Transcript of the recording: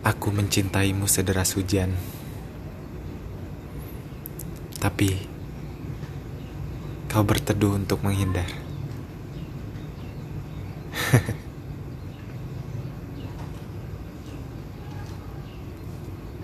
Aku mencintaimu sederas hujan. Tapi kau berteduh untuk menghindar.